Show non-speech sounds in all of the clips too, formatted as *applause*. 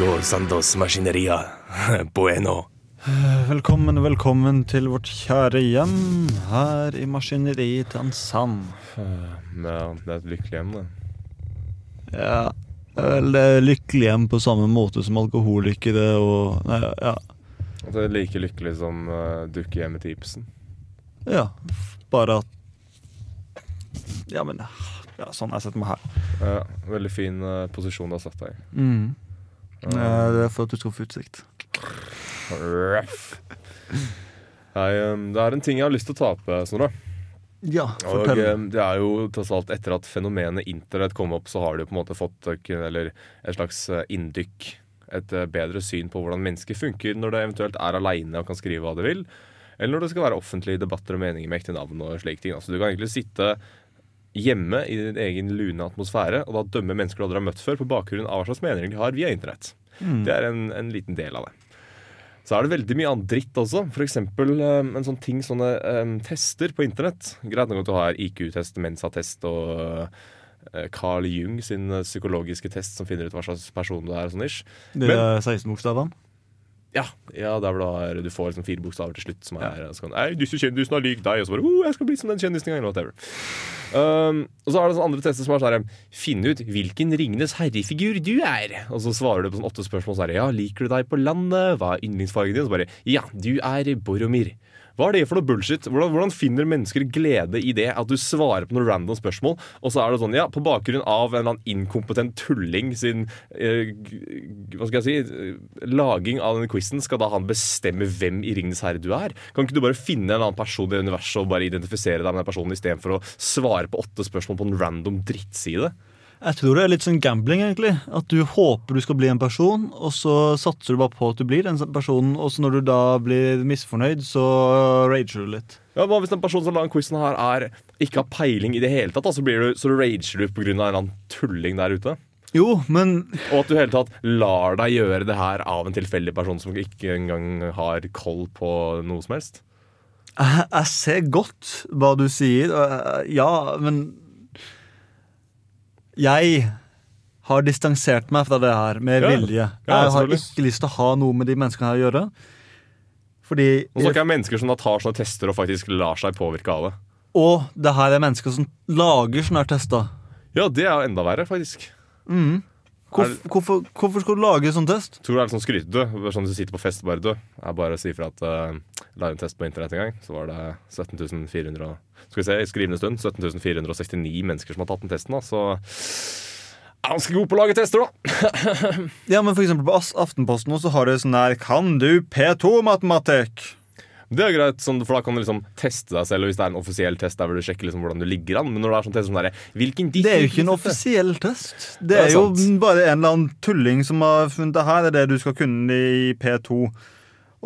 El Gringo Sandos Machineria. *laughs* Bueno. Velkommen, velkommen til vårt kjære hjem her i maskineriet til en sand. Ja, det er et lykkelig hjem, det. Ja, vel, det er lykkelig hjem på samme måte som alkoholikere og Nei, ja. At det er like lykkelig som uh, dukkehjemmet til Ibsen. ja. Bare at Ja, men ja, sånn jeg setter meg her. Ja, veldig fin uh, posisjon du har satt deg i. Mm. Ja, det er for at du skal få utsikt. Ruff. Nei, det er en ting jeg har lyst til å ta opp, Snorre. Ja, Og det er jo tross alt etter at fenomenet internett kom opp, så har det jo på en måte fått uh, eller et slags uh, inndykk. Et bedre syn på hvordan mennesker funker når det eventuelt er aleine og kan skrive hva det vil. Eller når det skal være offentlige debatter og meninger med ekte navn og slike ting. Altså, du kan egentlig sitte hjemme i din egen lune atmosfære og da dømme mennesker du aldri har møtt før, på bakgrunn av hva slags meninger de har via internett. Det er en, en liten del av det. Så er det veldig mye annen dritt også. For eksempel eh, en sånn ting, sånne um, tester på internett. Greit nok at du har IQ-test, Mensa-test og eh, Carl Jung sin psykologiske test som finner ut hva slags person du er. og sånn ish. De er 16 bokstavene. Ja, ja det er vel da du får liksom fire bokstaver til slutt som er så kan, Ei, disse kjendisene har lik deg, og så bare oh, jeg skal bli som den kjendisen en gang. Whatever. Um, og så er det sånn andre tester som er sånn her, Finne ut hvilken Ringenes herrefigur du er. Og så svarer du på sånn åtte spørsmål. sånn ja, Liker du deg på landet? Hva er yndlingsfargen din? Og så bare Ja, du er Boromir. Hva er det for noe bullshit? Hvordan, hvordan finner mennesker glede i det at du svarer på noen random spørsmål, og så er det sånn, ja, på bakgrunn av en eller annen inkompetent tulling sin eh, Hva skal jeg si eh, Laging av denne quizen, skal da han bestemme hvem i Ringenes herre du er? Kan ikke du bare finne en annen person i universet og bare identifisere deg med den personen istedenfor å svare på åtte spørsmål på en random drittside? Jeg tror det er litt sånn gambling, egentlig. At du håper du skal bli en person, og så satser du bare på at du blir den personen, og så når du da blir misfornøyd, så rager du litt. Ja, Hva hvis den personen som lager quizen her, er ikke har peiling i det hele tatt? Da, så, blir du, så rager du pga. en eller annen tulling der ute? Jo, men Og at du hele tatt lar deg gjøre det her av en tilfeldig person som ikke engang har koll på noe som helst? jeg, jeg ser godt hva du sier. Ja, men Jeg har distansert meg fra det her med Ja. vilje. Jeg har ikke lyst til å ha noe med de menneskene her å gjøre. Fordi Nå er det ikke mennesker som da tar sånne tester og faktisk lar seg påvirke av det. Og det her er mennesker som lager sånne tester. Ja, det er jo enda verre, faktisk. Hvorfor, hvorfor, hvorfor skal du lage sånn test? Tror du det er litt sånn skrytete? Sånn du sitter på fest og bare du. Jeg bare sier fra at uh, la en test på internett en gang, så var det 17 400 Skal vi se, i skrivende stund 17 469 mennesker som har tatt den testen, da, så er ganske god på å lage tester, da. *laughs* Ja, men for eksempel På Aftenposten også har det sånn her Kan du P2-matematikk? Det er greit, sånn, for da kan du liksom teste deg selv. Og hvis det er en offisiell test der hvor du sjekker liksom hvordan du ligger an. Men når det er sånn test som der, hvilken dikt Det er jo ikke en offisiell test. Det Det er er jo sant. bare en eller annen tulling som har funnet det her er det du skal kunne i P2.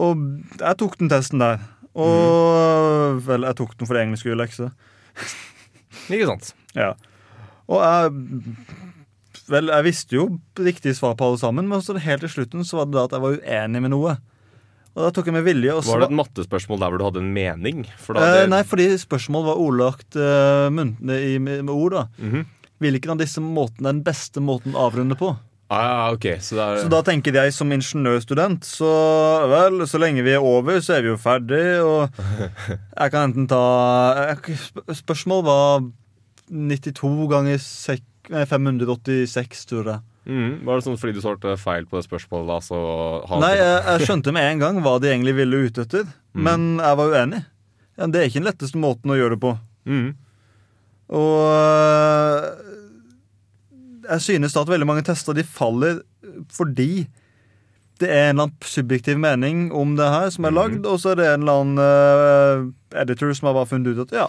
Og jeg tok den testen der. Og vel, jeg tok den for det engelske lekse. Ikke sant? *laughs* Ja. Og jeg Vel, jeg visste jo riktig svar på alle sammen, men så helt til slutten så var det da at jeg var uenig med noe. Og da tok jeg med vilje også. Var det et mattespørsmål der hvor du hadde en mening? For da, Eh, det, nei, fordi spørsmålet var ordlagt uh, i, med, ord. da Mhm. Hvilken av disse måtene er den beste måten å avrunde på? ah, ja, ok, så er Så da tenker jeg som ingeniørstudent, så vel, så lenge vi er over, så er vi jo ferdig, og *laughs* jeg kan enten ta Spørsmål var 92 ganger 586, tror jeg. Mhm. Var det sånn fordi du svarte feil på det spørsmålet, da, så Nei, jeg, jeg skjønte med en gang hva de egentlig ville ut etter, Mm. men jeg var uenig. Ja, det er ikke den letteste måten å gjøre det på. Mm. Og øh, jeg synes da at veldig mange tester de faller fordi det er en eller annen subjektiv mening om det her som er lagd, og så er det en eller annen uh, editor som har bare funnet ut at ja,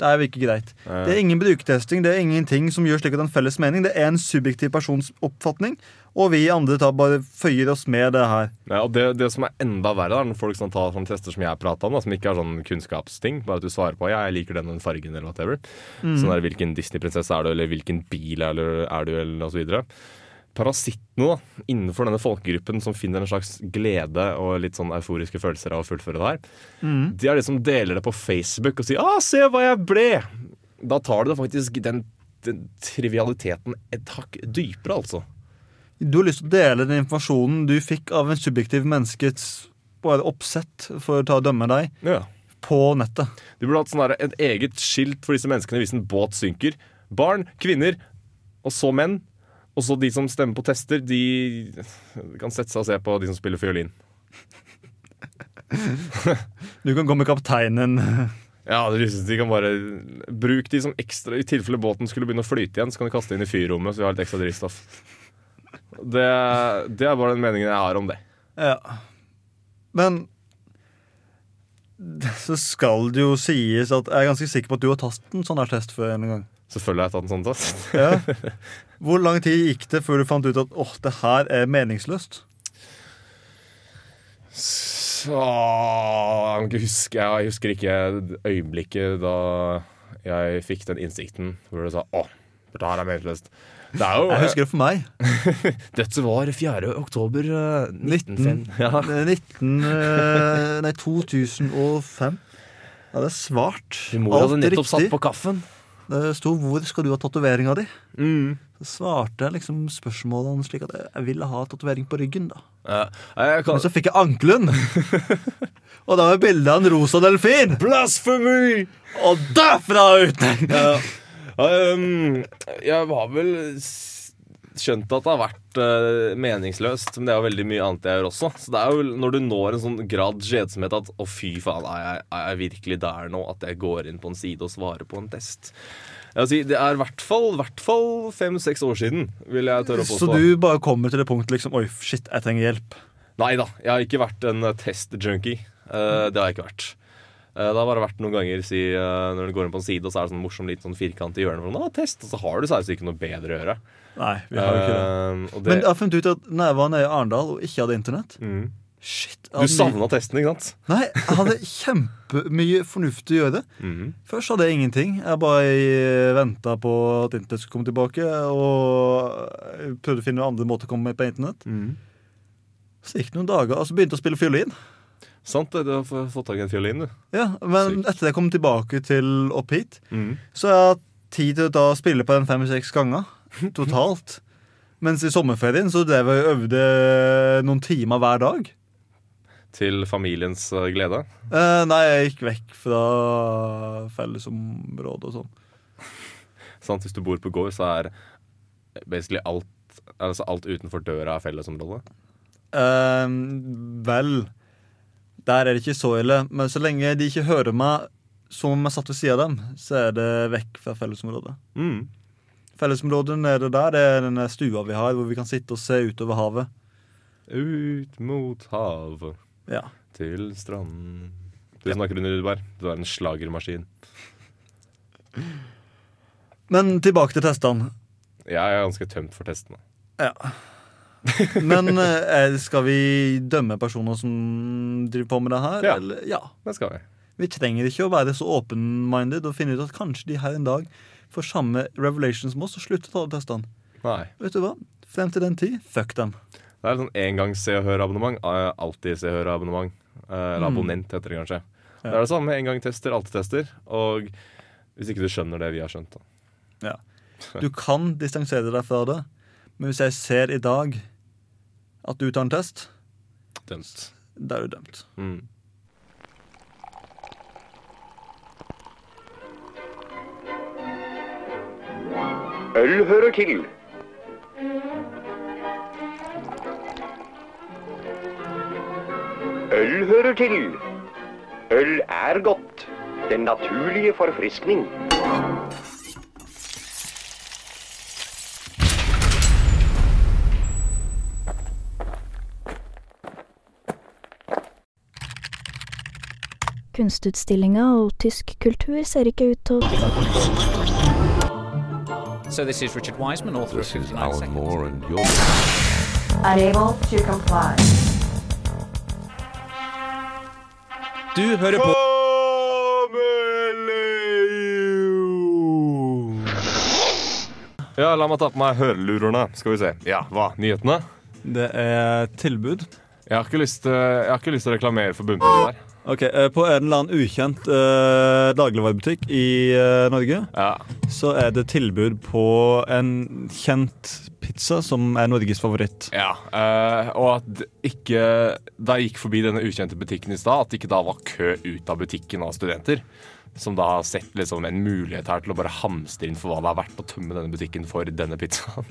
Det er jo ikke greit. Det er ingen brukertesting, det er ingenting som gjør slik at en felles mening. Det er en subjektiv persons oppfatning, og vi andre tar bare føyer oss med det her. Ja, og det, det som er enda verre, er når folk sånn, tar sånne tester som jeg prata om, da, som ikke er sånn kunnskapsting, bare at du svarer på ja, jeg liker den den fargen eller whatever. Sånn der, hvilken Disney-prinsesse er du, eller hvilken bil er du, er du eller og så nå innenfor denne folkegruppen som finner en slags glede og litt sånn euforiske følelser av å fullføre det her, de er de som deler det på Facebook og sier 'Å, se hva jeg ble'. Da tar du det faktisk den, den trivialiteten et hakk dypere, altså. Du har lyst til å dele den informasjonen du fikk av en subjektiv menneskets oppsett for å ta og dømme deg, Ja. på nettet. Du burde hatt sånn der, et eget skilt for disse menneskene hvis en båt synker. Barn, kvinner, og så menn. Og så de som stemmer på tester, de kan sette seg og se på de som spiller fiolin. *laughs* Du kan gå med kapteinen. Ja, det lyses, de kan bare Bruk de som ekstra I tilfelle båten skulle begynne å flyte igjen, så kan du kaste inn i fyrrommet, så vi har litt ekstra drivstoff. Det, det er bare den meningen jeg har om det. Ja. Men *laughs* så skal det jo sies at jeg er ganske sikker på at du har tatt en sånn her test før en gang. Selvfølgelig har jeg tatt en sånn test. *laughs* Ja. Hvor lang tid gikk det før du fant ut at åh, det her er meningsløst? Så jeg, kan ikke huske, jeg husker ikke øyeblikket da jeg fikk den innsikten hvor du sa åh, dette her er meningsløst'. Jo Jeg husker det for meg. Dette var 4. oktober eh, 1905. Ja. Er 19... eh, Nei, 2005. Ja, det er svart. Mor hadde nettopp riktig. satt på kaffen. Det sto 'Hvor skal du ha tatoveringa di?' Mm. Så svarte jeg liksom spørsmålene slik at jeg ville ha tatovering på ryggen. da Ja. Kan... Men så fikk jeg ankelen! *laughs* og da var bildet av en rosa delfin! Blasphemy! Og derfra ut! Ja. Um, jeg har vel skjønt at det har vært uh, meningsløst, men det er jo veldig mye annet jeg gjør også. Så det er jo når du når en sånn grad kjedsomhet at å, fy faen, er jeg, er jeg virkelig der nå at jeg går inn på en side og svarer på en test? Jeg vil si, det er i hvert fall, fall fem-seks år siden, vil jeg tørre å påstå. Så du bare kommer til det punktet liksom Oi, shit, jeg trenger hjelp. Nei da, jeg har ikke vært en eh, test-junkie. Uh, det har jeg ikke vært. Eh, det har bare vært noen ganger si, eh, når du går inn på en side, og så er det sånn morsom liten sånn firkant i hjørnet. ah, test, Og så har du seriøst ikke noe bedre å gjøre. Nei, vi har jo ikke det. Uh, og det Men jeg har funnet ut at når jeg var nede i Arendal og ikke hadde internett mm. Shit, Du savna testen, ikke sant? Nei, jeg hadde *laughs* kjempemye fornuftig å gjøre. Mhm. Først hadde jeg ingenting. Jeg bare venta på at internett skulle komme tilbake. Og prøvde å finne andre måter å komme med på internett. Så gikk det noen dager, og så begynte jeg å spille fiolin. Sant det, du har fått tak i en fiolin, du. Ja, Men Sykt. etter jeg kom tilbake til opp hit, mm. så har jeg hatt tid til å da spille på den fem-seks ganger *laughs* totalt. Mens i sommerferien så drev jeg og øvde noen timer hver dag. Til familiens eh, glede. Eh, nei, jeg gikk vekk fra fellesområdet og sånn. *laughs* Sant? Hvis du bor på gård, så er basically alt Altså alt utenfor døra er fellesområde. Eh, vel Der er det ikke så ille. Men så lenge de ikke hører meg som om jeg satt ved siden av dem, så er det vekk fra fellesområdet. Mm. Fellesområdet nede der det er denne stua vi har, hvor vi kan sitte og se utover havet. Ut mot havet, Ja. til stranden Du snakker under Rudberg. Du er en slagermaskin. Men tilbake til testene. Jeg er ganske tømt for testene. Ja. *laughs* Men eh, skal vi dømme personer som driver på med det her? Ja. Eller? ja. Det skal vi. Vi trenger ikke å være så open-minded og finne ut at kanskje de her en dag får samme revelation som oss og slutter å ta testene. Nei. Vet du hva? Frem til den tid, fuck dem. Det er sånn engangs se og hør-abonnement. Eh, Alltid se og hør-abonnement. Eh, Eller Mm. abonnent, heter det kanskje. Ja. Det er det samme. En gang tester, alltid tester. Og hvis ikke du skjønner det vi har skjønt, da. Ja. Du kan distansere deg fra det, men hvis jeg ser i dag at du tar en test, Dømt. da er du dømt. Mm. Øl hører til. Øl hører til. Øl er godt. Den naturlige forfriskning. Kunstutstillinga, og tysk kultur ser ikke ut til å So this is Richard Wiseman, author This of is 59 Alan Seconds. Moore, and you're Unable to comply. Du hører på Ja, la meg ta på meg hørelurene. Skal vi se. Ja, hva? Nyhetene? Det er tilbud. Jeg har ikke lyst til, jeg har ikke lyst til å reklamere for bunnpris der. Ok, eh, På en eller annen ukjent eh, dagligvarebutikk i eh, Norge Ja. så er det tilbud på en kjent pizza som er Norges favoritt. ja. eh, og at ikke Da jeg gikk forbi denne ukjente butikken i stad, at det ikke da var kø ut av butikken av studenter. Som da har sett liksom en mulighet her til å bare hamstre inn for hva det er verdt å tømme denne butikken for denne pizzaen.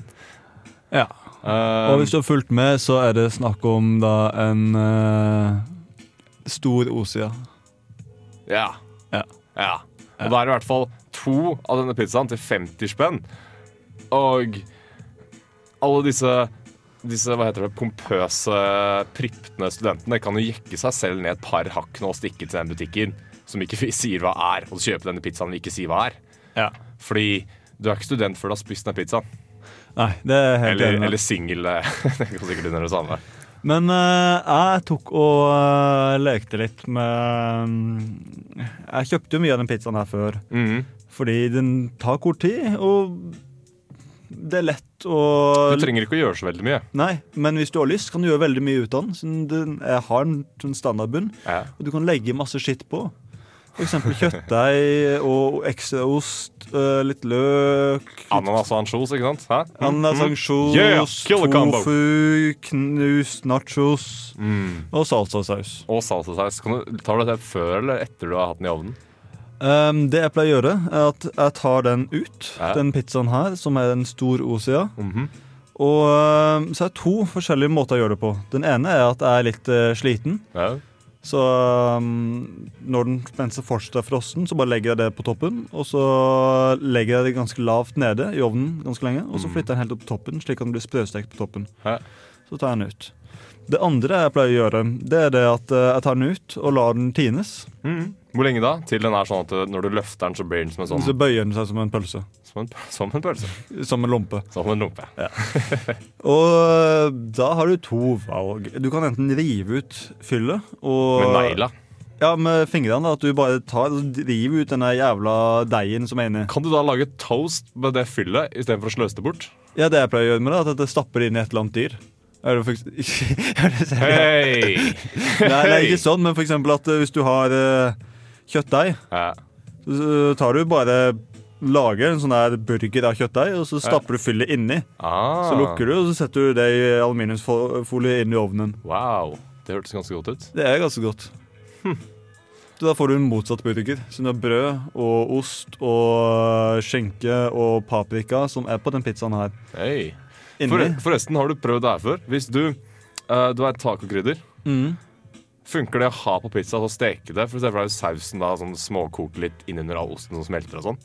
Ja. Eh, Og hvis du har fulgt med, så er det snakk om da en eh, stor Osia. Ja. Ja. ja. Og da er det i hvert fall to av denne pizzaen til 50 spenn. Og alle disse disse hva heter det, pompøse, prippende studentene kan jo jekke seg selv ned et par hakk nå og stikke til den butikken som ikke *laughs* sier hva er, og kjøpe denne pizzaen vi ikke sier hva er. Ja. Fordi du er ikke student før du har spist den pizzaen. Nei, det er helt Eller, enig. eller singel. *laughs* Det kan sikkert under det samme. Men uh, jeg tok og uh, lekte litt med um, Jeg kjøpte jo mye av den pizzaen her før. Mhm. Fordi den tar kort tid, og det er lett å Du trenger ikke å gjøre så veldig mye. Nei, men hvis du har lyst, kan du gjøre veldig mye ut av den. Er- har en sånn standardbunn, Ja. og du kan legge masse skitt på. Eksempel kjøttdeig og ekstra ost, eh, litt løk Ananas og ansjos, ikke sant? Hæ? Ananas, Mhm. ansjos, Yeah, tofu, knust nachos Mm. og salsasaus. Og salsasaus. Kan du, tar du dette før eller etter du har hatt den i ovnen? Um, det jeg pleier å gjøre, er at jeg tar den ut, Ja. den pizzaen her, som er en stor Osia. -hmm. Og um, så er det to forskjellige måter å gjøre det på. Den ene er at jeg er litt uh, sliten. Ja. Så um, når den mens den fortsatt er frossen, så bare legger jeg det på toppen. Og så legger jeg det ganske lavt nede i ovnen ganske lenge. Og så flytter jeg den helt opp på toppen, slik at den blir sprøstekt på toppen. Hæ? Så tar jeg den ut. Det andre jeg pleier å gjøre, det er det at eh, jeg tar den ut og lar den tines. Mm. Hvor lenge da? Til den er sånn at når du løfter den, så blir den som en sånn Så bøyer den seg som en pølse. Som en, som en pølse. Som en lompe. Som en lompe. Ja. *laughs* Og øh, da har du to valg. Du kan enten rive ut fyllet og Med negla. Ja, med fingrene. da, At du bare tar og river ut denne jævla deigen som er inni. Kan du da lage toast med det fyllet istedenfor å sløse det bort? Ja, det jeg pleier å gjøre med det, at jeg stapper det inn i et eller annet dyr. Er det faktisk? *laughs* Hei! *laughs* Nei, nei, ikke sånn, men for eksempel at øh, hvis du har uh, kjøttdeig, Ja. så tar du bare lager en sånn her burger av kjøttdeig, og så stapper du fyllet inni. Ah. Så lukker du, og så setter du det i aluminiumsfolie inn i ovnen. Wow. Det hørtes ganske godt ut. Det er ganske godt. Hm. da får du en motsatt burger. Så du har brød og ost og skjenke og paprika som er på den pizzaen her. Hei. For, forresten, har du prøvd det her før? Hvis du uh, Du er tacokrydder. Mm. Funker det å ha på pizza og steke det? For eksempel er deg sausen da sånn småkokt litt innunder all osten som smelter og sånn.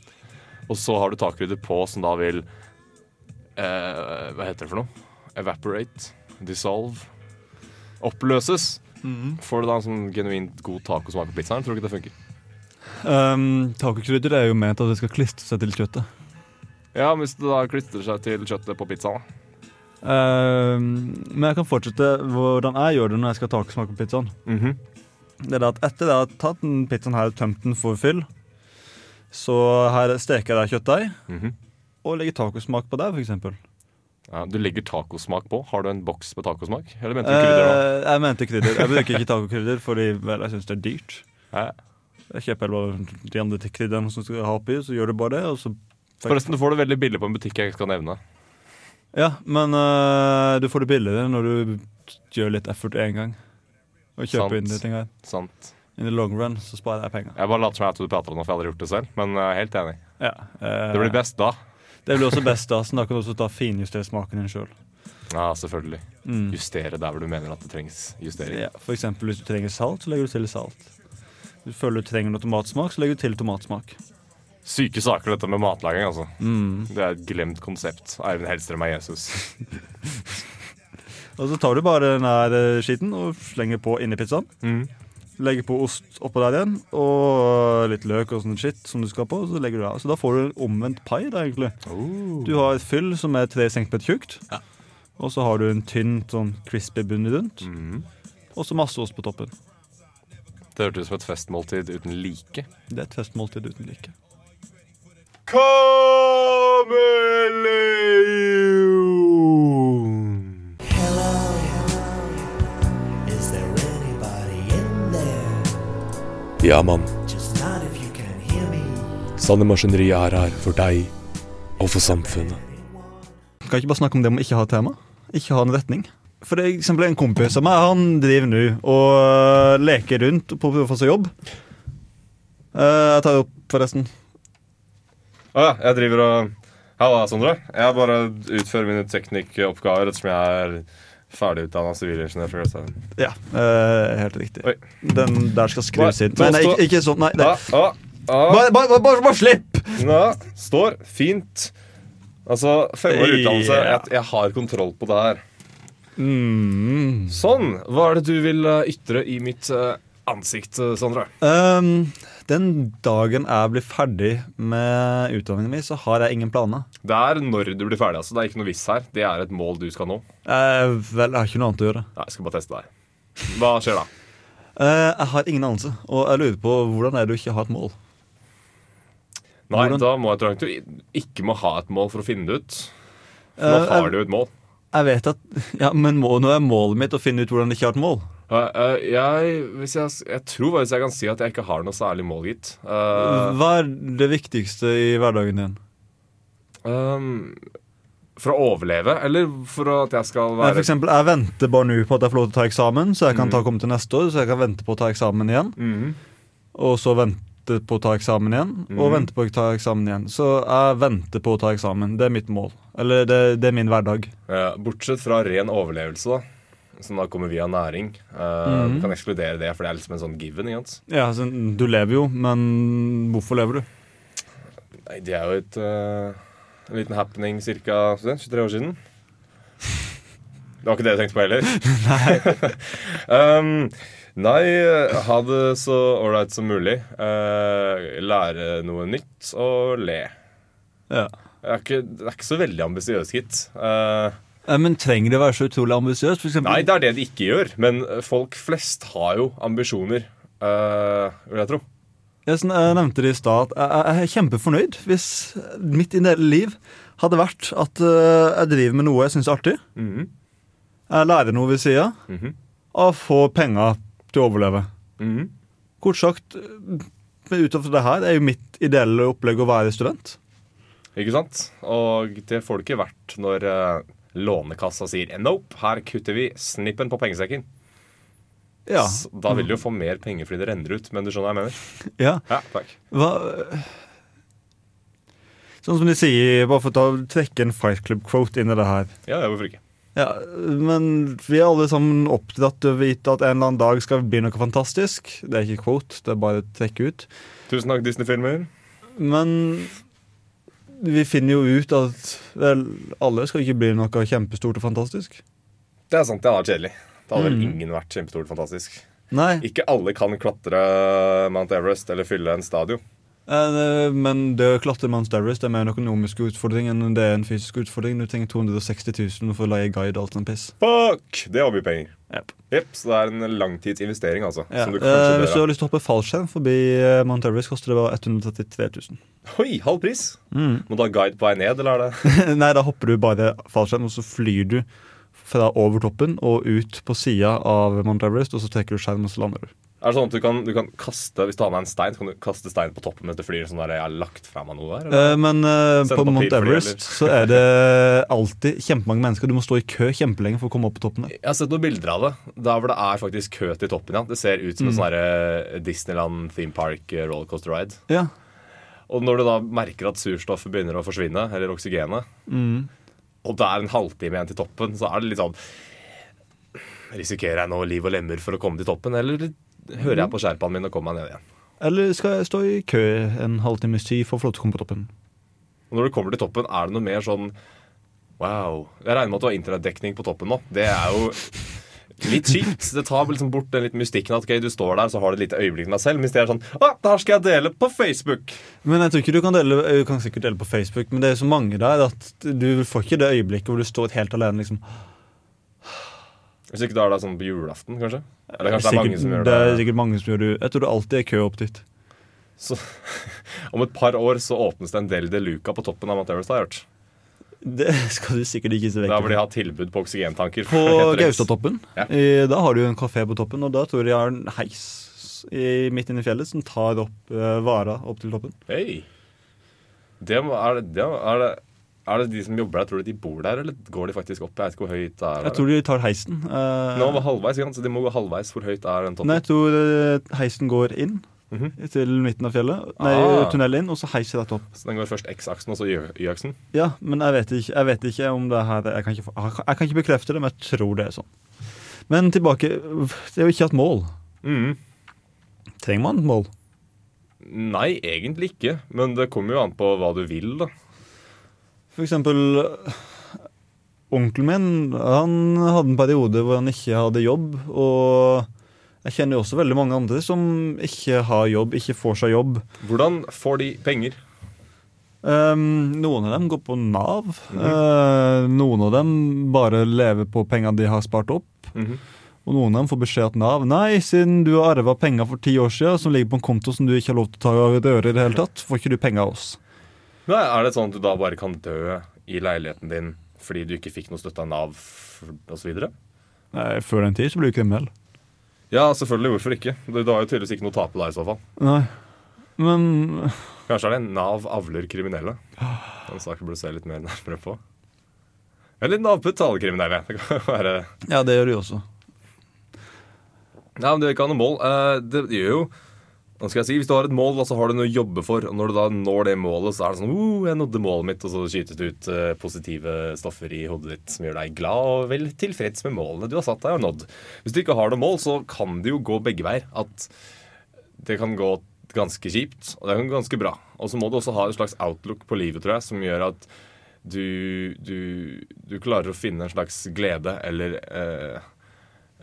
Og så har du tacokrydder på som da vil uh, Hva heter det for noe? Evaporate. Dissolve. Oppløses. Får du da en sånn genuint god tacosmak på pizzaen? Tror du ikke det funker? Um, Tacokrydder er jo ment at det skal klistre seg til kjøttet. Ja, hvis det da klistrer seg til kjøttet på pizzaen. da. Um, men jeg kan fortsette hvordan jeg gjør det når jeg skal ha tacosmak på pizzaen. Mhm. Det er at Etter jeg har tatt den pizzaen her og tømt den for fyll, så her steker jeg kjøttdeig Mhm. og legger tacosmak på det, f.eks. Ja, du legger tacosmak på. Har du en boks med tacosmak? Eller mente du krydder? da? Eh, jeg mente krydder. Jeg bruker ikke tacokrydder fordi vel, jeg syns det er dyrt. Ja. Jeg kjøper bare de andre krydderne som skal ha oppi, så gjør du bare det. Forresten, du får det veldig billig på en butikk jeg ikke skal nevne. Ja, men eh, du får det billigere når du gjør litt effort én gang. Og kjøper Sant. inn de tingene. Sant. In the long run så sparer jeg penger. Jeg bare later som jeg du prater om, nå, for jeg har aldri gjort det selv. Men jeg er helt enig. Ja, eh, Det blir best da. Det blir også best da, så da kan du også ta finjustere smaken din sjøl. Ja, selvfølgelig. Mm. Justere der hvor du mener at det trengs justering. Ja, for eksempel hvis du trenger salt, så legger du til salt. Hvis du føler du trenger noe tomatsmak, så legger du til tomatsmak. Syke saker, dette med matlaging, altså. Mm. Det er et glemt konsept. Eivind Hellstrøm er Jesus. *laughs* Og så tar du bare den her eh, skitten og slenger på inni pizzaen. Mm. Legger på ost oppå der igjen, og litt løk og sånn shit som du skal på. Så legger du av. Så da får du en omvendt pai, da, egentlig. Du har et fyll som er tre centimeter tjukt. Og så har du en tynn, sånn crispy bunn rundt. Og så masse ost på toppen. Det hørtes ut som et festmåltid uten like. Det er et festmåltid uten like. Kameleon! Is there anybody in there? Ja, mann. Just not if you can hear me. Sanne Maskineriet er her for deg og for samfunnet. Kan ikke bare snakke om det om ikke ha tema? Ikke ha en retning? For det er eksempel en kompis av meg, han driver nå og øh, leker rundt på å få seg jobb. Eh, jeg tar det opp, forresten. Å ja, jeg driver og Halla, Sondre. Jeg bare utfører mine teknikkoppgaver ettersom jeg er ferdigutdanna sivilingeniør fra Gløshaugen. Ja, øh, helt riktig. Oi. Den der skal skrives inn. Nei, nei, ikke, ikke sånn. Nei, nei. Ah, ah, ah. Bare, bare, bare, bare slipp! Nå, står fint. Altså, femårig utdannelse. Jeg, jeg har kontroll på det her. Mm. Sånn. Hva er det du vil eh, ytre i mitt eh, ansikt, eh, Sondre? Um, den dagen jeg blir ferdig med utdanningen min, så har jeg ingen planer. Det er når du blir ferdig. altså Det er ikke noe viss her. Det er et mål du skal nå. Uh, vel, jeg har ikke noe annet å gjøre. Nei, jeg skal bare teste deg. Hva skjer da? Uh, jeg har ingen anelse, og jeg lurer på hvordan er det du ikke har et mål? Nei, Hvordan- Da må jeg tro at du ikke må ha et mål for å finne det ut. Nå har jeg- du et mål. Jeg vet at, *laughs* ja, Men må, nå er målet mitt å finne ut hvordan jeg ikke har et mål. Eh, jeg, jeg, jeg tror faktisk jeg kan si at jeg ikke har noe særlig mål, gitt. Uh, Hva er det viktigste i hverdagen din? um, for å overleve, eller for at jeg skal være For eksempel, jeg venter bare nå på at jeg får lov til å ta eksamen, så jeg kan ta, komme til neste år. Så jeg kan vente på å ta eksamen igjen, Mm. og så vente på å ta eksamen igjen, og Mhm. vente på å ta eksamen igjen. Så jeg venter på å ta eksamen. Det er mitt mål. Eller det, det er min hverdag. Ja, Bortsett fra ren overlevelse, da. Som da kommer via næring. Uh, mm. Kan ekskludere det, for det er liksom en sånn given. Ja, altså, Du lever jo, men hvorfor lever du? Nei, det er jo et uh, en liten happening ca. 23 år siden. Det var ikke det jeg tenkte på heller? *laughs* nei. *laughs* um, nei, ha det så ålreit som mulig. Uh, lære noe nytt og le. Ja. Det er ikke, det er ikke så veldig ambisiøst, gitt. Eh, Men trenger det å være så utrolig ambisiøst? Nei, det er det de ikke gjør. Men folk flest har jo ambisjoner, eh, vil jeg tro. Jeg, sånn, nevnte det i stad. at Jeg, er kjempefornøyd hvis mitt ideelle liv hadde vært at eh, jeg driver med noe jeg syns er artig. Mhm. Jeg lærer noe ved sida Mhm. og får penger til å overleve. Mhm. Kort sagt, eh, utover det her er jo mitt ideelle opplegg å være student. Ikke sant? Og det får det ikke vært når eh, Lånekassa sier nope, her kutter vi snippen på pengesekken. Ja. Da vil du jo få mer penger fordi det renner ut, men du skjønner hva jeg mener? ja. Ja, takk. Hva Sånn som de sier, bare for å trekke en Fight Club-quote inn i det her. Ja, ja, hvorfor ikke? Ja, Men vi er alle sammen oppdratt å vite at en eller annen dag skal bli noe fantastisk. Det er ikke quote, det er bare å trekke ut. Tusen takk, Disney-filmer. Men vi finner jo ut at vel, alle skal ikke bli noe kjempestort og fantastisk. Det er sant, det hadde vært kjedelig. Det hadde vel Mm. ingen vært kjempestort og fantastisk. Nei, Ikke alle kan klatre Mount Everest eller fylle en stadion. Eh, men det å klatre Mount Everest er mer en økonomisk utfordring enn det er en fysisk utfordring. Du trenger 260 000 for å leie guide og alt sånt piss. Fuck! Det var mye penger. Yep. Jepp, så det er en langtidsinvestering, altså. Ja. Som du Eh, hvis du har lyst til å hoppe fallskjerm forbi eh, Mount Everest, koster det bare 133 000. Oi, halv pris! Mm. Må du ha guide på vei ned, eller er det *laughs* Nei, da hopper du bare fallskjerm, og så flyr du fra over toppen og ut på sida av Mount Everest, og så trekker du skjerm, og så lander du. Er det sånn at du kan, du kan kaste Hvis du har med en stein, så kan du kaste stein på toppen mens du flyr? Sånn der, jeg har lagt fra meg noe her, Eller? Eh, men Send på Mount Everest så er det alltid kjempemange mennesker. Du må stå i kø kjempelenge for å komme opp på toppen der. Jeg har sett noen bilder av det. Der hvor det er faktisk kø til toppen. ja Det ser ut som en Mm. sånn eh, Disneyland theme park rollercoaster ride. Ja. Og når du da merker at surstoffet begynner å forsvinne, eller oksygenet, Mm. og det er en halvtime igjen til toppen, så er det litt sånn Risikerer jeg nå liv og lemmer for å komme til toppen, eller hører jeg på sherpaen min og kommer meg ned igjen? Eller skal jeg stå i kø en halvtimes tid for å få lov til å komme på toppen? Og når du kommer til toppen, er det noe mer sånn Wow. Jeg regner med at du har internettdekning på toppen nå. Det er jo litt kjipt. Det tar liksom bort den litt mystikken at okay, du står der så har du et lite øyeblikk med deg selv. Mens det er sånn Å, her skal jeg dele på Facebook! Men jeg tror ikke du kan dele Du kan sikkert dele på Facebook, men det er så mange der at du får ikke det øyeblikket hvor du står helt alene. liksom Hvis ikke du har det sånn på julaften, kanskje? Eller kanskje det er Sikkert- mange som gjør det det. er sikkert mange som gjør det Jeg tror det alltid er kø opp dit. Så, *laughs* om et par år så åpnes det en Del de Luca på toppen av Mount Everest, har jeg hørt. Det skal du sikkert ikke se vekk Da vil de fra. ha tilbud på oksygentanker. På *laughs* Gaustatoppen. Ja. Da har du jo en kafé på toppen, og da tror jeg de har en heis i, midt inne i fjellet som tar opp uh, vara opp til toppen. Hey. Det, er, det, det, er, det, er det de som jobber der, tror du de bor der, eller går de faktisk opp? Jeg vet ikke hvor høyt det er. Jeg tror de tar heisen. Uh, Nå var halvveis, så de må gå halvveis. Hvor høyt er den toppen? Nei, jeg tror eh, heisen går inn Mhm. til midten av fjellet. Nei, Ah. tunnelen inn, og så heiser dette opp. Så den går først X-aksen og så Y-aksen? Ja, men jeg vet ikke, jeg vet ikke om det her jeg kan ikke, jeg kan ikke bekrefte det, men jeg tror det er sånn. Men tilbake Det er jo ikke et mål. Mhm. Trenger man et mål? Nei, egentlig ikke. Men det kommer jo an på hva du vil, da. For eksempel Onkelen min han hadde en periode hvor han ikke hadde jobb. Og jeg kjenner jo også veldig mange andre som ikke har jobb, ikke får seg jobb. Hvordan får de penger? Um, noen av dem går på Nav. Eh, noen av dem bare lever på pengene de har spart opp. Mhm. Og noen av dem får beskjed at Nav Nei, siden du har arva penger for ti år siden som ligger på en konto som du ikke har lov til å ta og røre i det hele tatt, får ikke du penger av oss. Nei, er det sånn at du da bare kan dø i leiligheten din fordi du ikke fikk noe støtte av Nav osv.? Nei, Før den tid så blir du kriminell. Ja, selvfølgelig. Hvorfor ikke? Du, du har jo tydeligvis ikke noe å tape da, i så fall. Nei. Men Kanskje er det Nav avler kriminelle. Den saken burde du se litt mer nærmere på. Eller Nav betaler kriminelle. Det kan være Ja, det gjør de også. Nei, men det er ikke noe mål. Eh, Det gjør jo hva skal jeg si, Hvis du har et mål, da, så har du noe å jobbe for. Og når du da når det målet, så er det sånn uh, 'Jeg nådde målet mitt', og så skytes det ut uh, positive stoffer i hodet ditt som gjør deg glad og vel tilfreds med målene du har satt deg og nådd. Hvis du ikke har noe mål, så kan det jo gå begge veier. At det kan gå ganske kjipt, og det kan gå ganske bra. Og så må du også ha en slags outlook på livet, tror jeg, som gjør at du, du, du klarer å finne en slags glede eller en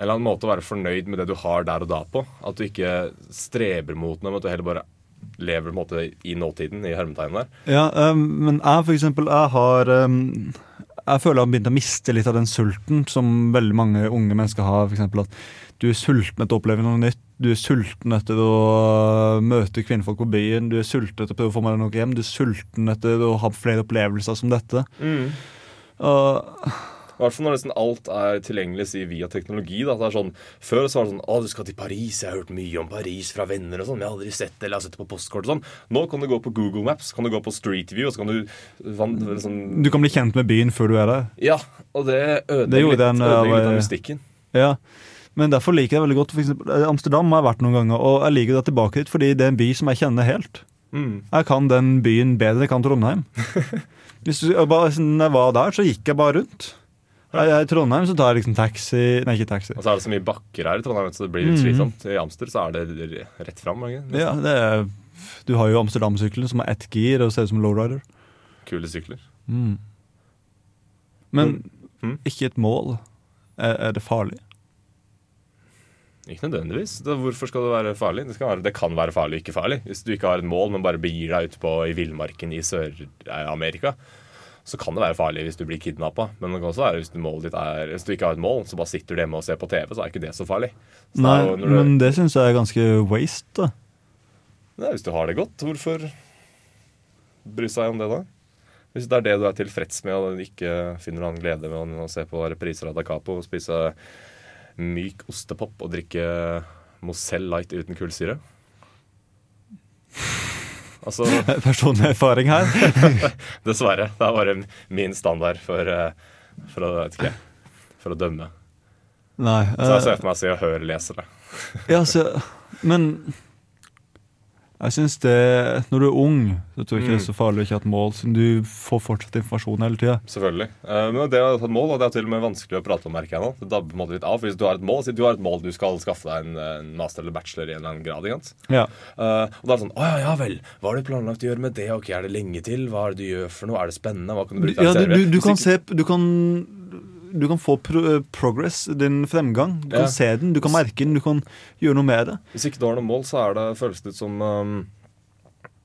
eller annen måte å være fornøyd med det du har der og da på. At du ikke streber mot noe, men at du heller bare lever på en måte i nåtiden, i hermetegnet der. Ja, um, men jeg for eksempel, jeg har um, Jeg føler jeg har begynt å miste litt av den sulten som veldig mange unge mennesker har. For eksempel at du er sulten etter å oppleve noe nytt. Du er sulten etter å møte kvinnfolk på byen. Du er sulten etter å prøve å få med deg noe hjem. Du er sulten etter å ha flere opplevelser som dette. Og I hvert fall når nesten alt er tilgjengelig si, via teknologi. Da. Det er sånn, før så var det sånn 'Å, du skal til Paris. Jeg har hørt mye om Paris fra venner og sånn. Jeg har aldri sett det, eller jeg har sett det på postkort og sånn. Nå kan du gå på Google Maps, kan du gå på Street View, og så kan du van, sånn, du kan bli kjent med byen før du er der. Ja, og det Det ødelegger litt, den, ødelegger litt av eh, mystikken. Ja, men derfor liker jeg veldig godt eksempel, eh, Amsterdam har jeg vært noen ganger, og jeg liker det tilbake dit fordi det er en by som jeg kjenner helt. Mm. Jeg kan den byen bedre enn jeg kan Trondheim. *laughs* Hvis du, bare, når jeg var der, så gikk jeg bare rundt. Jeg, I Trondheim så tar jeg liksom taxi Nei, ikke taxi. Og så er det så mye bakker her i Trondheim, så det blir litt Mhm. slitsomt. I Amster så er det rett fram. Ja, det er, du har jo Amsterdam-sykkelen som har ett gir og ser ut som lowrider. Kule sykler. Mm. Men mm. ikke et mål. Er, er det farlig? Ikke nødvendigvis. Da, hvorfor skal det være farlig? Det, være, det kan være farlig ikke farlig. Hvis du ikke har et mål, men bare begir deg ut på i villmarken i Sør-Amerika, så kan det være farlig hvis du blir kidnappa. Men det kan også være hvis du, er, hvis du ikke har et mål, så bare sitter du hjemme og ser på TV, så er ikke det så farlig. Så Nei, det jo du, men det syns jeg er ganske waste. da. Nei, hvis du har det godt, hvorfor bry seg om det, da? Hvis det er det du er tilfreds med, og ikke finner noen glede med å se på repriser av Da Capo og spise myk ostepop og drikke Mozell Light uten kullsyre Altså *laughs* Personlig erfaring her. *laughs* Dessverre. Det er bare min standard for, eh, for, å, vet ikke, for å dømme. Nei. Så jeg eh, ser for meg å si og høre lesere. Ja, så, men jeg synes det Når du er ung, så tror jeg ikke det er så farlig å ikke ha et mål, siden du får fortsatt informasjon hele tida. Selvfølgelig. Eh, Men det å ha et mål, og det er til og med vanskelig å prate om, merker jeg nå. Det dabber på en måte litt av. For hvis du har et mål, si du har et mål du skal skaffe deg en, en master eller bachelor i en eller annen grad. Ikke sant? Ja. Uh, og da er det sånn Å ja, ja vel. Hva har du planlagt å gjøre med det? Ok, Er det lenge til? Hva er det du gjør for noe? Er det spennende? Hva kan du bruke Ja, du, du, du kan se Du kan du kan få pro progress, din fremgang. Du kan Ja. se den, du kan merke den, du kan gjøre noe med det. Hvis ikke du har noe mål, så er det, føles det ut som um,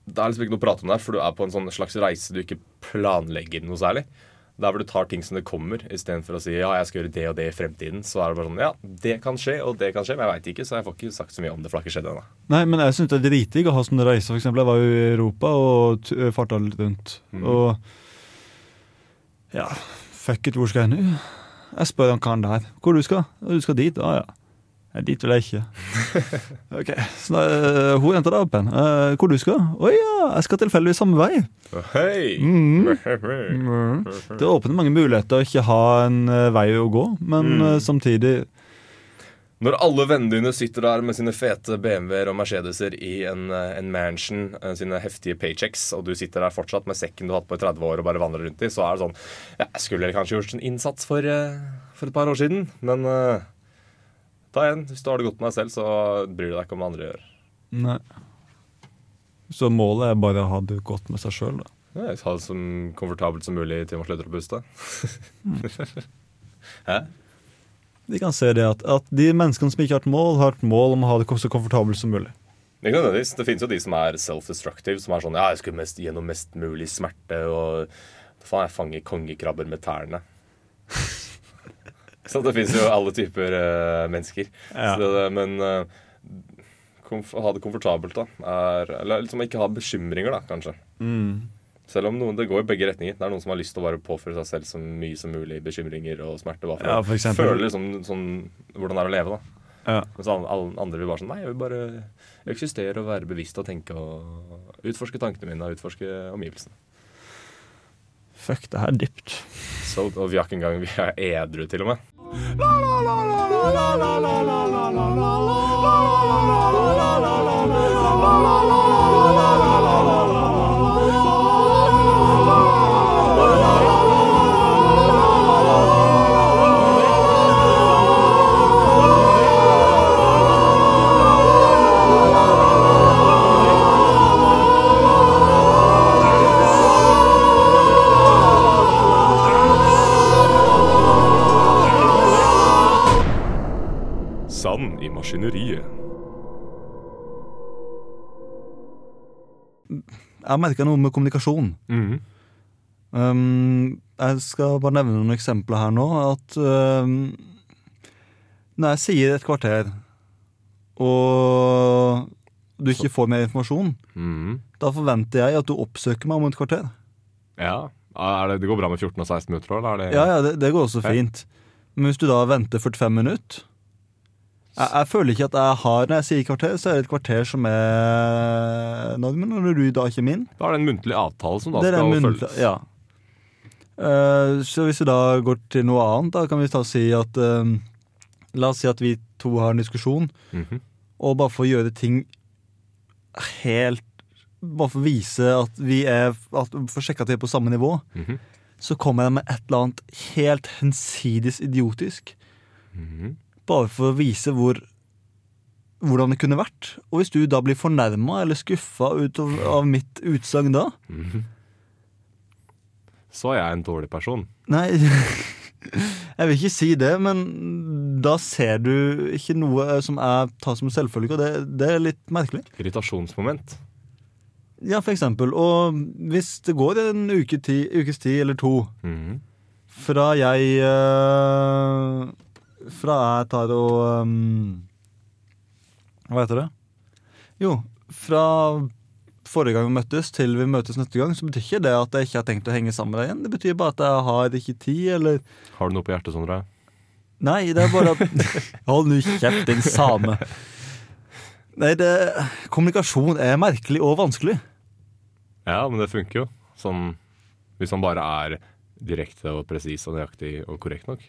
Det er liksom ikke noe å prate om der, for du er på en sånn slags reise du ikke planlegger noe særlig. Der hvor du tar ting som det kommer, istedenfor å si ja, jeg skal gjøre det og det i fremtiden. Så er det bare sånn ja, det kan skje, og det kan skje, men jeg veit ikke, så jeg får ikke sagt så mye om det, for det har ikke skjedd ennå. Nei, men jeg syns det er dritdigg å ha sånne reiser. Eksempel, jeg var jo i Europa og farta litt rundt. Og ja, fuck it, hvor skal jeg nå? Jeg spør han karen der. Hvor du skal? «Å, Du skal dit? Ja, ja. Nei, dit vil jeg ikke. *laughs* ok, så da, øh, Hun jenta der oppe igjen. «Eh, hvor du skal? Å ja, jeg skal tilfeldigvis samme vei. Hei! Mm. Det åpner mange muligheter å ikke ha en øh, vei å gå, men mm. samtidig Når alle vennene dine sitter der med sine fete BMW-er og Mercedeser i en, eh, en mansion, eh, sine heftige paychecks, og du sitter der fortsatt med sekken du har hatt på i 30 år og bare vandrer rundt i, så er det sånn Jeg skulle kanskje gjort en innsats for, eh, for et par år siden, men uh, ta igjen. Hvis du har det godt med deg selv, så bryr du deg ikke om hva andre gjør. Nei. Så målet er bare å ha det godt med seg sjøl, da. Ja, Ha det så komfortabelt som mulig til man slutter å puste. *laughs* Hæ? Vi kan se det at, at de menneskene som ikke har et mål, har et mål om å ha det så komfortabelt som mulig. Det. Det finnes jo de som er self-destructive, som er sånn Ja, jeg skulle mest gjennom mest mulig smerte og Faen, jeg fanger kongekrabber med tærne. Så det finnes jo alle typer uh, mennesker. Ja. Så det, men uh, ha det komfortabelt, da. Er, eller liksom ikke ha bekymringer, da, kanskje. Selv om noen, det går i begge retninger. Det er noen som har lyst til å bare påføre seg selv så mye som mulig bekymringer og smerte. Bare for, Ja, for eksempel. å føle liksom sånn, hvordan det er å leve, da. Ja. Mens alle, andre vil bare sånn Nei, jeg vil bare eksistere og være bevisst og tenke og utforske tankene mine og utforske omgivelsene. Fuck, det her er dypt. Så, og vi har ikke engang Vi er edru, til og med. Sand i maskineriet. Jeg merka noe med kommunikasjon. Mhm. Um, jeg skal bare nevne noen eksempler her nå. At um, når jeg sier et kvarter, og du ikke får mer informasjon, Mhm. da forventer jeg at du oppsøker meg om et kvarter. Ja. Det, det går bra med 14 og 16 minutter, eller? Er det, Ja, ja, det, det går også fint. Men hvis du da venter 45 minutter jeg, jeg føler ikke at jeg har Når jeg sier kvarter, så er det et kvarter som er når du da kommer inn Da er det en muntlig avtale som da Det er skal muntlig, følges. ja. Uh, så hvis vi da går til noe annet, da kan vi ta og si at uh, La oss si at vi to har en diskusjon, Mhm. og bare for å gjøre ting helt Bare for å vise at vi er at, For å sjekke at vi er på samme nivå, Mhm. så kommer jeg med et eller annet helt hensides idiotisk. Mhm. Bare for å vise hvor hvordan det kunne vært. Og hvis du da blir fornærma eller skuffa av, mitt utsagn da Mhm. Så er jeg en dårlig person. Nei, *laughs* jeg vil ikke si det, men da ser du ikke noe som jeg tar som selvfølge, og det, det er litt merkelig. Irritasjonsmoment. Ja, for eksempel. Og hvis det går en uke ti, ukes tid eller to Mhm. fra jeg eh, Fra jeg tar og um, Hva heter det? Jo, fra forrige gang vi møttes til vi møtes neste gang, så betyr ikke det at jeg ikke har tenkt å henge sammen med deg igjen. Det betyr bare at jeg har ikke tid, eller Har du noe på hjertet, Sondre? Nei, det er bare at *laughs* Hold nå kjeft, din same. Nei, det Kommunikasjon er merkelig og vanskelig. Ja, men det funker jo. Sånn hvis man bare er direkte og presis og nøyaktig og korrekt nok.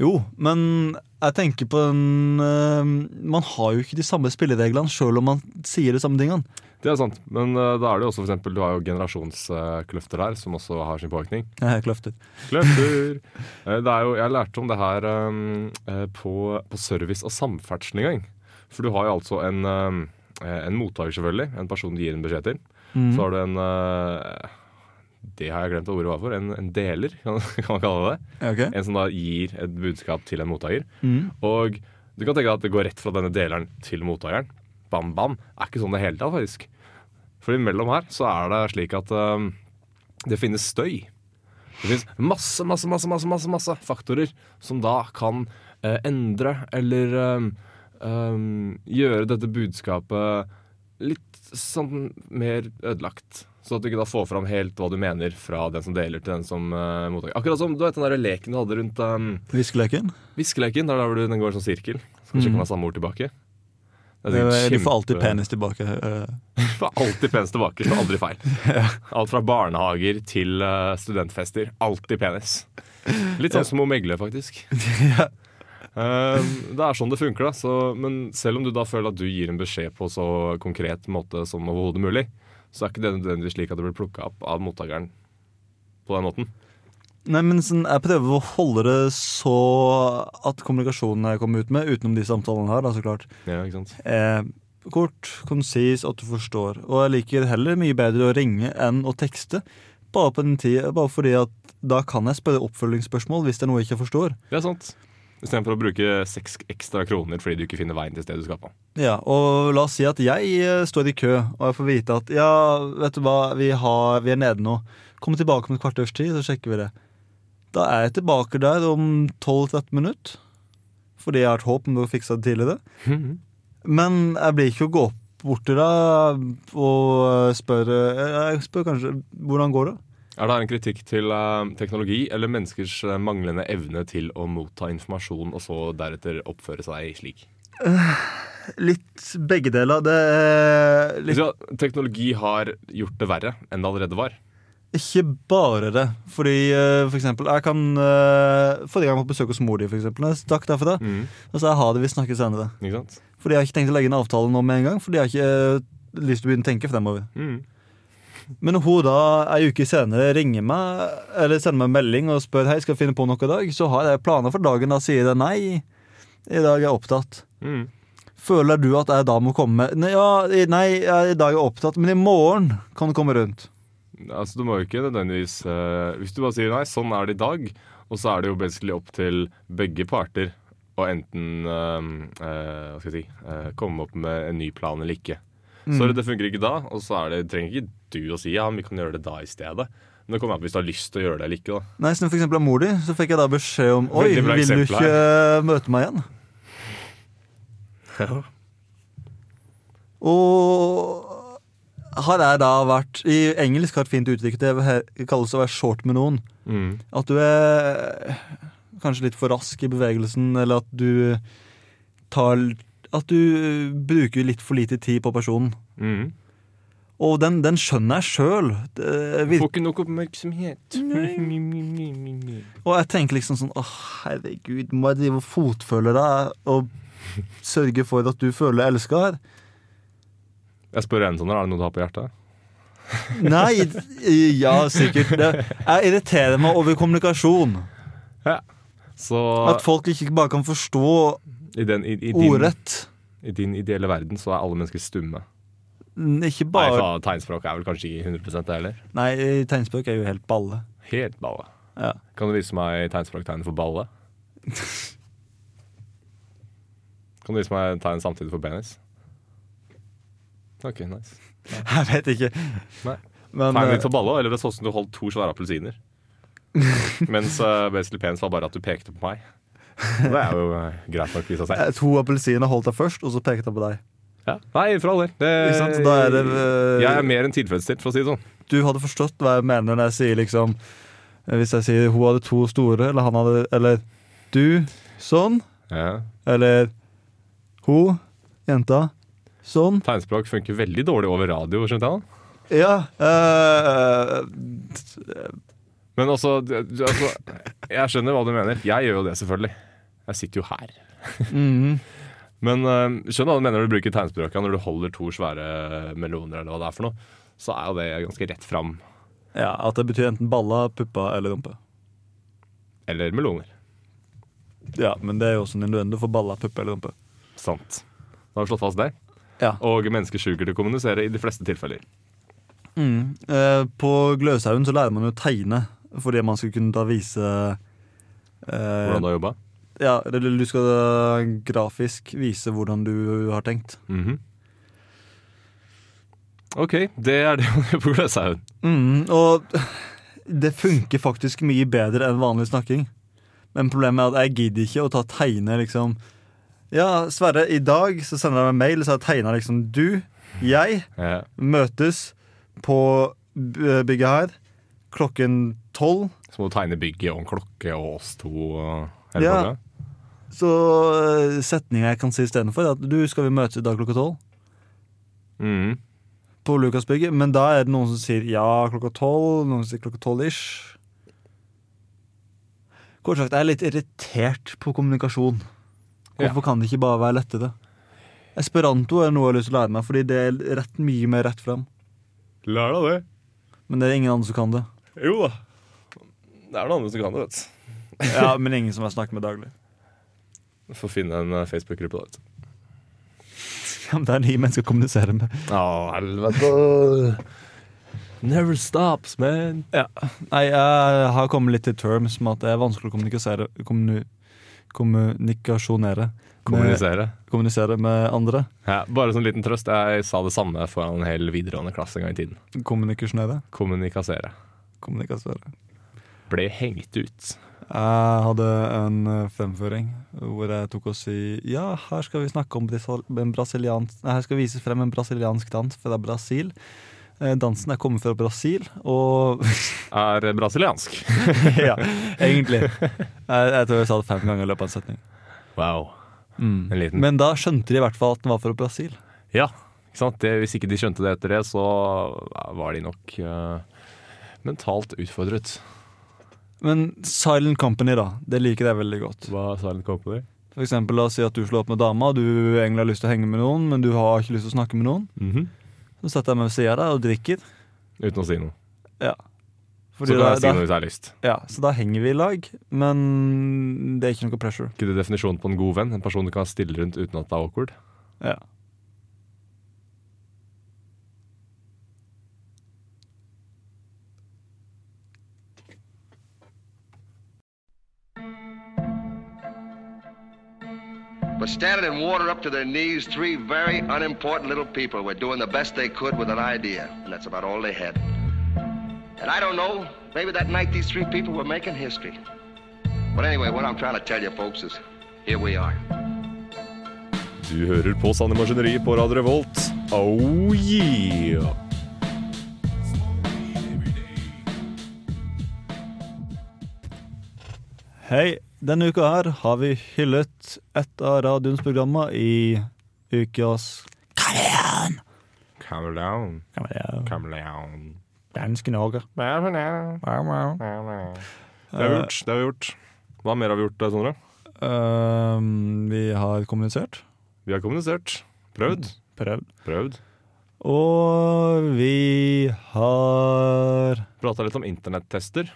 Jo, men jeg tenker på en eh, Man har jo ikke de samme spillereglene sjøl om man sier de samme tingene. Det er sant, men uh, da er det jo også for eksempel, du har jo generasjonskløfter her, som også har sin påvirkning. Er kløfter. Kløfter! *laughs* Eh, det er jo, jeg lærte om det her eh, på, på service og samferdsel en gang. For du har jo altså en, eh, en mottaker, selvfølgelig. En person du gir en beskjed til. Mm. Så har du en, eh, Det har jeg glemt hva ordet var for. En, en deler, kan, *laughs* kan man kalle det. Okay. En som da gir et budskap til en mottaker. Mm. Og du kan tenke deg at det går rett fra denne deleren til mottakeren. Bam, bam. Er ikke sånn det hele tatt, faktisk. For imellom her så er det slik at um, det finnes støy. Det finnes masse, masse, masse, masse, masse, masse faktorer som da kan uh, endre eller um, um, gjøre dette budskapet litt sånn mer ødelagt. Så at du ikke da får fram helt hva du mener fra den som deler til den som uh, mottaker. Akkurat som du vet den der leken du hadde rundt um, Viskeleken? Viskeleken, der hvor du, den går i sånn sirkel. Skal sjekke om det er samme ord tilbake. Det er kjempe... *laughs* Du får alltid penis tilbake. eh. Du får alltid penis tilbake, slår aldri feil. *laughs* Alt fra barnehager til uh, studentfester. Alltid penis. Litt sånn som å megle, faktisk. *laughs* uh, det er sånn det funker, da. Så, men selv om du da føler at du gir en beskjed på så konkret måte som overhodet mulig, så er ikke det nødvendigvis slik at det blir plukka opp av mottakeren på den måten. Nei, men sånn, Jeg prøver å holde det så at kommunikasjonen jeg kommer ut med, utenom de samtalene her, da, så klart, Ja, ikke sant? Eh, kort, konsis, at du forstår. Og jeg liker heller mye bedre å ringe enn å tekste. Bare på den tida, bare fordi at da kan jeg spørre oppfølgingsspørsmål hvis det er noe jeg ikke forstår. Det er sant. Istedenfor å bruke seks ekstra kroner fordi du ikke finner veien til stedet du skal på. Ja, og la oss si at jeg eh, står i kø, og jeg får vite at ja, vet du hva, vi, har, vi er nede nå. Kom tilbake om et kvarters tid, så sjekker vi det. Da er jeg tilbake der om 12-13 minutter. Fordi jeg har et håp om å fikse det tidligere. *laughs* Men jeg blir ikke å gå opp bort til deg og spørre Jeg spør kanskje hvordan går det? Er det her en kritikk til uh, teknologi eller menneskers eh, manglende evne til å motta informasjon og så deretter oppføre seg slik? Litt begge deler. Det er litt Så teknologi har gjort det verre enn det allerede var. Ikke bare det. Fordi eh, for eksempel Jeg kan Forrige gang jeg var på besøk hos mor di, stakk derfra. Mm. Og så har det, vi snakkes senere. Ikke sant? Fordi jeg har ikke tenkt å legge en avtale nå med en gang. Fordi jeg har ikke eh, lyst til å begynne å tenke fremover. Mm. Men når hun da ei uke senere ringer meg eller sender meg en melding og spør Hei, skal jeg finne på noe i dag, så har jeg planer for dagen. Da sier jeg nei. I dag er jeg opptatt. Mm. Føler du at jeg da må komme? Nei, ja, nei i dag er jeg opptatt, men i morgen kan du komme rundt. Altså, du må jo ikke nødvendigvis uh, Hvis du bare sier nei, sånn er det i dag, og så er det jo basically opp til begge parter å enten uh, uh, Hva skal jeg si eh, komme opp med en ny plan eller ikke. Sorry, det funker ikke da, og så er det, trenger ikke du å si ja, vi kan gjøre det da i stedet. Men det kommer an på hvis du har lyst til å gjøre det eller ikke. da Nei, som for eksempel av mor di, så fikk jeg da beskjed om Oi, vil du ikke her. møte meg igjen? Ja. Og har jeg da vært I engelsk har et fint uttrykk. Det kalles å være short med noen. Mm. At du er kanskje litt for rask i bevegelsen, eller at du tar At du bruker litt for lite tid på personen. Mm. Og den, den skjønner jeg sjøl. Får ikke nok oppmerksomhet. *laughs* Og jeg tenker liksom sånn Å, herregud, må jeg drive og fotfølge deg og sørge for at du føler deg elska her? Jeg spør en sånn, er det noe du har på hjertet? Nei, ja, sikkert. Det, jeg irriterer meg over kommunikasjon. Så At folk ikke bare kan forstå i, den, i, i, din, ordrett. i din ideelle verden så er alle mennesker stumme. Ikke Nei, bare faen, tegnspråk er vel kanskje ikke 100 det heller. Nei, tegnspråk er jo helt balle. Helt balle. Ja. Kan du vise meg tegnspråktegnet for balle? *laughs* Kan du vise meg tegn samtidig for penis? Ok, nice. *laughs* Jeg vet ikke. Nei. Men tegn litt for balle, eller det så ut som du holdt to svære appelsiner. *laughs* Mens uh, basically penis var bare at du pekte på meg. Det er jo uh, greit nok i seg selv. eh, to appelsiner holdt jeg først, og så pekte jeg på deg. Ja. Nei, for all del. Det- er det, eh, Jeg er mer enn tilfredsstilt, for å si det sånn. Du hadde forstått hva jeg mener når jeg sier liksom eh, Hvis jeg sier hun hadde to store, eller han hadde Eller du sånn, Ja. eller hun, jenta, sånn. Tegnspråk funker veldig dårlig over radio, skjønte jeg. Ja. Øh, Men også, altså Jeg skjønner hva du mener. Jeg gjør jo det, selvfølgelig. Jeg sitter jo her. mhm. Men øh, skjønner hva du mener når du bruker tegnspråket når du holder to svære meloner, eller hva det er for noe. Så er jo det ganske rett fram. ja, At det betyr enten balla, puppa eller rumpe. Eller meloner. Ja, Men det er jo også en innuendo for balla, puppe eller rumpe. Sant. Da har vi slått fast det. Ja. Og mennesker suger til å kommunisere i de fleste tilfeller. Mm. Eh, på Gløshaugen så lærer man jo å tegne fordi man skal kunne da vise eh, Hvordan du har jobba? Ja, eller du skal grafisk vise hvordan du har tenkt. Mhm. OK, det er det man *laughs* gjør på Gløshaugen. Mm, og det funker faktisk mye bedre enn vanlig snakking. Men problemet er at jeg gidder ikke å ta tegne liksom Ja, Sverre, i dag så sender jeg meg mail, så jeg tegna liksom du, jeg, Ja. møtes på bygget her klokken tolv. Så må du tegne bygget og en klokke og oss to. Og hele Ja. pakka. Så eh, setninga jeg kan si istedenfor, er at du skal vi møtes i dag klokka tolv. Mm. På Lukasbygget. Men da er det noen som sier ja klokka tolv, noen som sier klokka tolv-ish. Kort sagt, jeg er litt irritert på kommunikasjon. Hvorfor kan det ikke bare være lettere? Esperanto er noe jeg har lyst til å lære meg, fordi det er rett, mye mer rett fram. Lær deg det. Men det er ingen andre som kan det. Jo da. Det er noen andre som kan det, vet du. Ja, Men ingen som jeg snakker med daglig. Får finne en eh, Facebook-gruppe, da. Ja, men det er nye mennesker å kommunisere med. Å, helvete. Never stops, man. Ja. Nei, jeg har kommet litt til terms med at det er vanskelig å kommunisere kommuni, kommunikasjonere. Kommunisere. Med, kommunisere med andre. Ja, bare som liten trøst, jeg sa det samme foran en hel videregående klasse en gang i tiden. Kommunikasjonere. Kommunikasere. Kommunikasere. Ble hengt ut. Jeg hadde en eh, fremføring hvor jeg tok og si Ja, her skal vi snakke om en brasiliansk her skal vises frem en brasiliansk dans fra Brasil. Eh, Dansen er kommet fra Brasil, og *laughs* Er brasiliansk. *laughs* Ja, egentlig. *laughs* Jeg, jeg tror jeg sa det fem ganger i løpet av en setning. Wow. En liten Men da skjønte de i hvert fall at den var fra Brasil. Ja, ikke sant? Det, hvis ikke de skjønte det etter det, så var de nok uh, mentalt utfordret. Men Silent Company, da. Det liker jeg veldig godt. Hva er Silent Company? For eksempel, La oss si at du slår opp med dama, du egentlig har lyst til å henge med noen, men du har ikke lyst til å snakke med noen. Mhm. Så setter jeg meg ved sida av deg og drikker. Uten å si noe. Ja. så kan jeg si noe hvis jeg har lyst. Ja, Så da henger vi i lag, men det er ikke noe pressure. Ikke det definisjonen på en god venn? En person du kan stille rundt uten at det er awkward? Ja. But standing in water up to their knees, three very unimportant little people were doing the best they could with an idea, and that's about all they had. And I don't know, maybe that night these three people were making history. But anyway, what I'm trying to tell you folks is, here we are. Du hører på Sanne Maskineri på Radio Revolt. Oh yeah! Hei, denne uka her har vi hyllet et av radioens programmer i ukas Kameleon! Kameleon. down. Kameleon. Danske Norge. Det har vi gjort. Det har vi gjort. Hva mer har vi gjort, Sondre? Uh, vi har kommunisert. Vi har kommunisert. Prøvd. Prøvd. Prøvd. Og vi har Prata litt om internettester.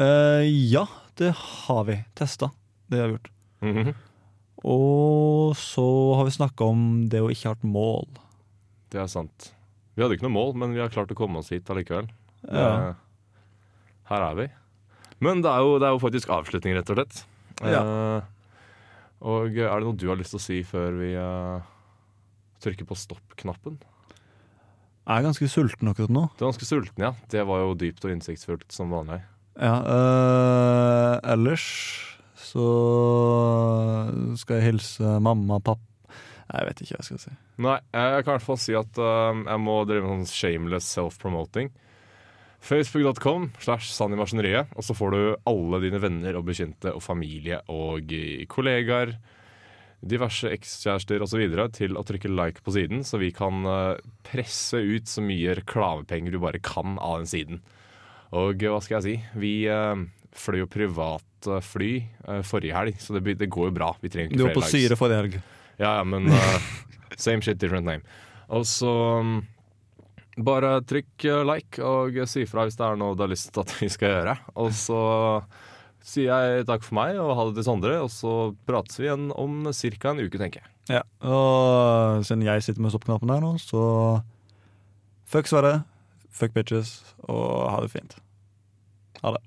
Uh, Ja, det har vi. Testa. Det har vi gjort. -hmm. Og så har vi snakka om det å ikke ha et mål. Det er sant. Vi hadde ikke noe mål, men vi har klart å komme oss hit allikevel. Ja. Eh, Her er vi. Men det er jo, det er jo faktisk avslutning, rett og slett. Ja. og er det noe du har lyst til å si før vi uh, trykker på stopp-knappen? Jeg er ganske sulten akkurat nå. Du er ganske sulten, ja. Det var jo dypt og innsiktsfullt som vanlig. Ja, eh, ellers så skal jeg hilse mamma og pappa Jeg vet ikke hva jeg skal si. Nei, jeg kan i hvert fall si at uh, jeg må drive med sånn shameless self-promoting. Facebook.com slash sannimaskineriet, maskineriet, og så får du alle dine venner og bekjente og familie og eh, kollegaer, diverse ekskjærester osv. til å trykke like på siden, så vi kan presse ut så mye reklamepenger du bare kan av den siden. Og eh, hva skal jeg si? Vi eh, fløy jo privatfly uh, forrige helg, så det, det går jo bra. Vi trenger Du ikke var på syre forrige helg. Ja, ja, men *laughs* same shit, different name. Og så um, bare trykk like og si fra hvis det er noe du har lyst til at vi skal gjøre. Og så sier jeg takk for meg og ha det til Sondre, og så prates vi igjen om ca. en uke, tenker jeg. Ja, og siden jeg sitter med stoppknappen her nå, så Fuck Sverre, fuck bitches, og ha det fint. Ha det.